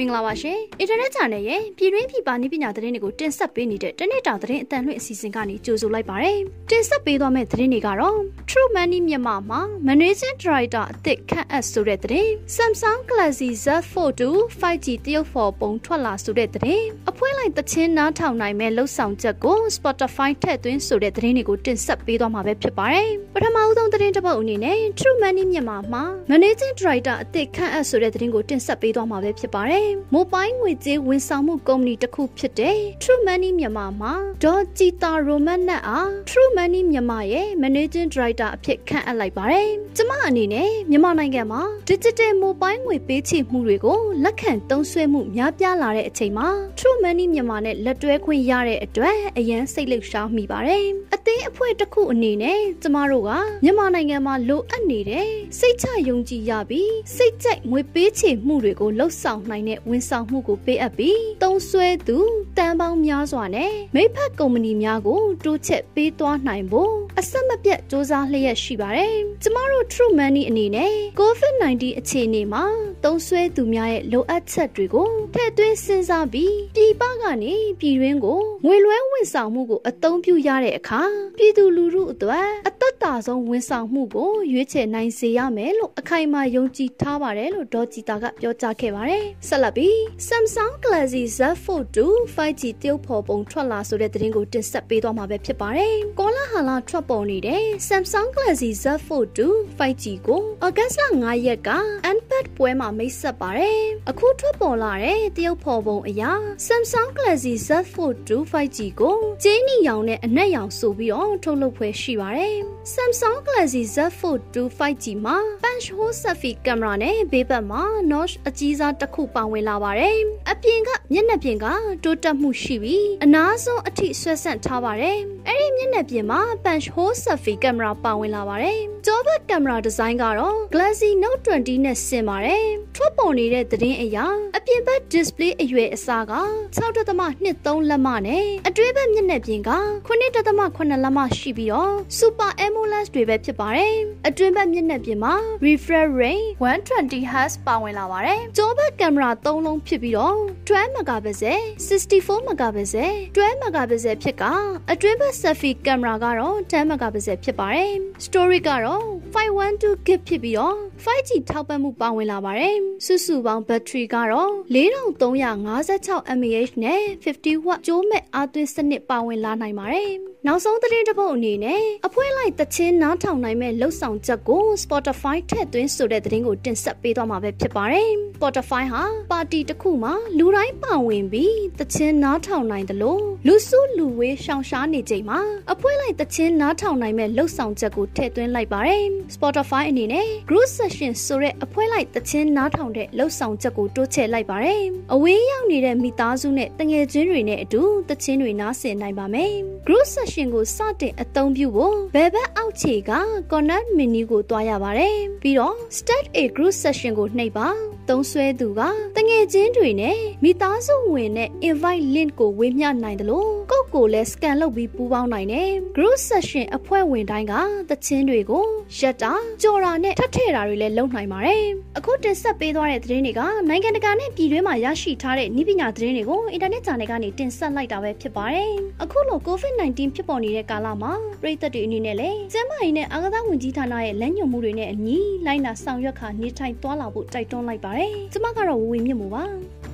မင်္ဂလာပါရှင်။ Internet Channel ရဲ့ပြည်တွင်းပြည်ပနည်းပညာသတင်းတွေကိုတင်ဆက်ပေးနေတဲ့တနေ့တာသတင်းအတန်လွှင့်အစီအစဉ်ကနေကြိုဆိုလိုက်ပါရစေ။တင်ဆက်ပေးသွားမယ့်သတင်းတွေကတော့ True Money မြန်မာမှာ Managing Director အသစ်ခန့်အပ်ဆိုတဲ့သတင်း Samsung Galaxy Z Fold 2 5G တရုတ်ဖော်ပုံထွက်လာဆိုတဲ့သတင်းအဖွဲလိုက်တချင်းနားထောင်နိုင်မဲ့လှုပ်ဆောင်ချက်ကို Spotify ထည့်သွင်းဆိုတဲ့သတင်းတွေကိုတင်ဆက်ပေးသွားမှာပဲဖြစ်ပါတယ်။ပထမအဆုံးသတင်းတစ်ပုဒ်အနေနဲ့ True Money မြန်မာမှာ Managing Director အသစ်ခန့်အပ်ဆိုတဲ့သတင်းကိုတင်ဆက်ပေးသွားမှာပဲဖြစ်ပါတယ်။မိုဘိုင်းငွေကြေးဝန်ဆောင်မှုကုမ္ပဏီတစ်ခုဖြစ်တဲ့ True Money မြန်မာမှာဒေါ်ကြည်တာရိုမန်နတ်အား True Money မြန်မာရဲ့ Managing Director အဖြစ်ခန့်အပ်လိုက်ပါတယ်။ကျမအနေနဲ့မြန်မာနိုင်ငံမှာ Digital Mobile ငွေပေးချေမှုတွေကိုလက်ခံသုံးစွဲမှုများပြားလာတဲ့အချိန်မှာ True Money မြန်မာနဲ့လက်တွဲခွင့်ရတဲ့အတွက်အရန်စိတ်လှုပ်ရှားမိပါတယ်။အသင်းအဖွဲ့တစ်ခုအနေနဲ့ကျမတို့ကမြန်မာနိုင်ငံမှာလိုအပ်နေတဲ့စိတ်ချယုံကြည်ရပြီးစိတ်ကြိုက်ငွေပေးချေမှုတွေကိုလှုပ်ဆောင်နိုင်တဲ့ဝန်ဆောင်မှုကိုပေးအပ်ပြီးသုံးစွဲသူတန်ပေါင်းများစွာနဲ့မိဖက်ကုမ္ပဏီများကိုတိုးချက်ပေးသွားနိုင်ဖို့အဆက်မပြတ်စ조사လျက်ရှိပါတယ်။ကျမတို့ True Money အနေနဲ့ COVID-19 အခြေအနေမှာသုံးစွဲသူများရဲ့လိုအပ်ချက်တွေကိုထည့်သွင်းစဉ်းစားပြီးပြည်ပကနေပြည်တွင်းကိုငွေလွှဲဝန်ဆောင်မှုကိုအသုံးပြုရတဲ့အခါပြည်သူလူထုအတွက်အသက်တာဆုံးဝန်ဆောင်မှုကိုရွေးချယ်နိုင်စေရမယ်လို့အခိုင်အမာယုံကြည်ထားပါတယ်လို့ဒေါ်ကြည်တာကပြောကြားခဲ့ပါတယ်။ဆက်လက်ပြီး Samsung Galaxy Z Fold 2 5G တရုတ်ဖော်ပုံထွက်လာဆိုတဲ့သတင်းကိုတင်ဆက်ပေးသွားမှာပဲဖြစ်ပါတယ်။ကောလာဟာလာထွက်ပေါ်နေတဲ့ Samsung Galaxy Z Fold 2 5G ကိုဩဂတ်လ9ရက်က Unpacked ပွဲမှာမိတ်ဆက်ပါတယ်။အခုထွက်ပေါ်လာတဲ့တရုတ်ဖော်ပုံအရာ Samsung Galaxy Z Fold 2 5G ကိုကျင်းနီရောင်နဲ့အနက်ရောင်ဆိုပြီးတော့ထုတ်လုပ်ဖွယ်ရှိပါတယ်။ Samsung Galaxy Z Fold 2 5G မှာ punch hole selfie ကင်မရာနဲ့ဘေးဘက်မှာ notch အကြီးစားတစ်ခုပါဝင်လာပါတယ်။အပြင်ကမျက်နှာပြင်ကတိုးတက်မှုရှိပြီးအနားဆုံးအထိဆွဲဆန့်ထားပါတယ်။အဲ့ဒီမျက်နှာပြင်မှာ punch hole selfie ကင်မရာပါဝင်လာပါတယ်။ကျောဘက်ကင်မရာဒီဇိုင်းကတော့ Galaxy Note 20နဲ့ဆင်ပါတယ်။ထွက်ပေါ်နေတဲ့သတင်းအရအပြင်ဘက် display အရွယ်အစားက6.23လက်မနဲ့အတွင်းဘက်မျက်နှာပြင်က9.8လက်မရှိပြီးတော့ Super AMOLED တွေပဲဖြစ်ပါတယ်။အတွင်းဘက်မျက်နှာပြင်မှာ refresh rate 120Hz ပါဝင်လာပါတယ်။ကျောဘက်ကင်မရာ3လုံးဖြစ်ပြီးတော့12 megapixel 64 megapixel 12 megapixel ဖြစ်ကအတွင်းဘက် selfie ကင်မရာကတော့10 megapixel ဖြစ်ပါတယ်။ storage ကတော့ 512GB ဖြစ်ပြီးတော့ 5G ထောက်ပံ့မှုပါဝင်လာပါတယ်။စုစုပေါင်းဘက်ထရီကတော့4356 mAh နဲ့ 50 watt ကျိုးမဲ့အားသွင်းစနစ်ပါဝင်လာနိုင်ပါတယ်။ နောက်ဆုံးသတင်းတစ်ပုဒ်အနေနဲ့အဖွဲလိုက်တချင်းနားထောင်နိုင်မဲ့လှုပ်ဆောင်ချက်ကို Spotify ထည့်သွင်းဆိုတဲ့သတင်းကိုတင်ဆက်ပေးသွားမှာပဲဖြစ်ပါတယ်။ Spotify ဟာပါတီတစ်ခုမှာလူတိုင်းပါဝင်ပြီးတချင်းနားထောင်နိုင်တယ်လို့လူစုလူဝေးရှောင်ရှားနေချိန်မှာအဖွဲလိုက်တချင်းနားထောင်နိုင်မဲ့လှုပ်ဆောင်ချက်ကိုထည့်သွင်းလိုက်ပါတယ်။ Spotify အနေနဲ့ Group Session ဆိုတဲ့အဖွဲလိုက်တချင်းနားထောင်တဲ့လှုပ်ဆောင်ချက်ကိုတိုးချဲ့လိုက်ပါတယ်။အဝေးရောက်နေတဲ့မိသားစုနဲ့တငယ်ချင်းတွေနဲ့အတူတချင်းတွေနားဆင်နိုင်ပါမယ်။ Group Session ကိုစတင်အသုံးပြုဖို့ဘယ်ဘက်အောက်ခြေက Connect menu ကိုတွားရပါတယ်။ပြီးတော့ Start a Group Session ကိုနှိပ်ပါ။ သုံးဆွဲသူကတငယ်ချင်းတွေနဲ့မိသားစုဝင်နဲ့ invite link ကိုဝေမျှနိုင်တယ်လို့ကိုကိုလည်း scan လုပ်ပြီးပူးပေါင်းနိုင်တယ်။ Group Session အဖွဲ့ဝင်တိုင်းကတချင်းတွေကိုရက်တာကြော်တာနဲ့ထပ်ထည့်တာတွေလည်းလုပ်နိုင်ပါတယ်။အခုတင်ဆက်ပေးသွားတဲ့သတင်းတွေကနိုင်ငံတကာနဲ့ပြည်တွင်းမှာရရှိထားတဲ့ဤပညာသတင်းတွေကိုအင်တာနက်ဂျာနယ်ကနေတင်ဆက်လိုက်တာပဲဖြစ်ပါတယ်။အခုလို COVID-19 ဖြစ်ပေါ်နေတဲ့ကာလမှာပြည်သက်တွေအနေနဲ့လည်းကျန်းမာရေးနဲ့အာကစားဝန်ကြီးဌာနရဲ့လမ်းညွှန်မှုတွေနဲ့အညီလိုက်နာဆောင်ရွက်ခါနေထိုင်သွားလာဖို့တိုက်တွန်းလိုက်ပါတယ်။ကျွန်မကတော့ဝေဝေမြင့်မို့ပါ။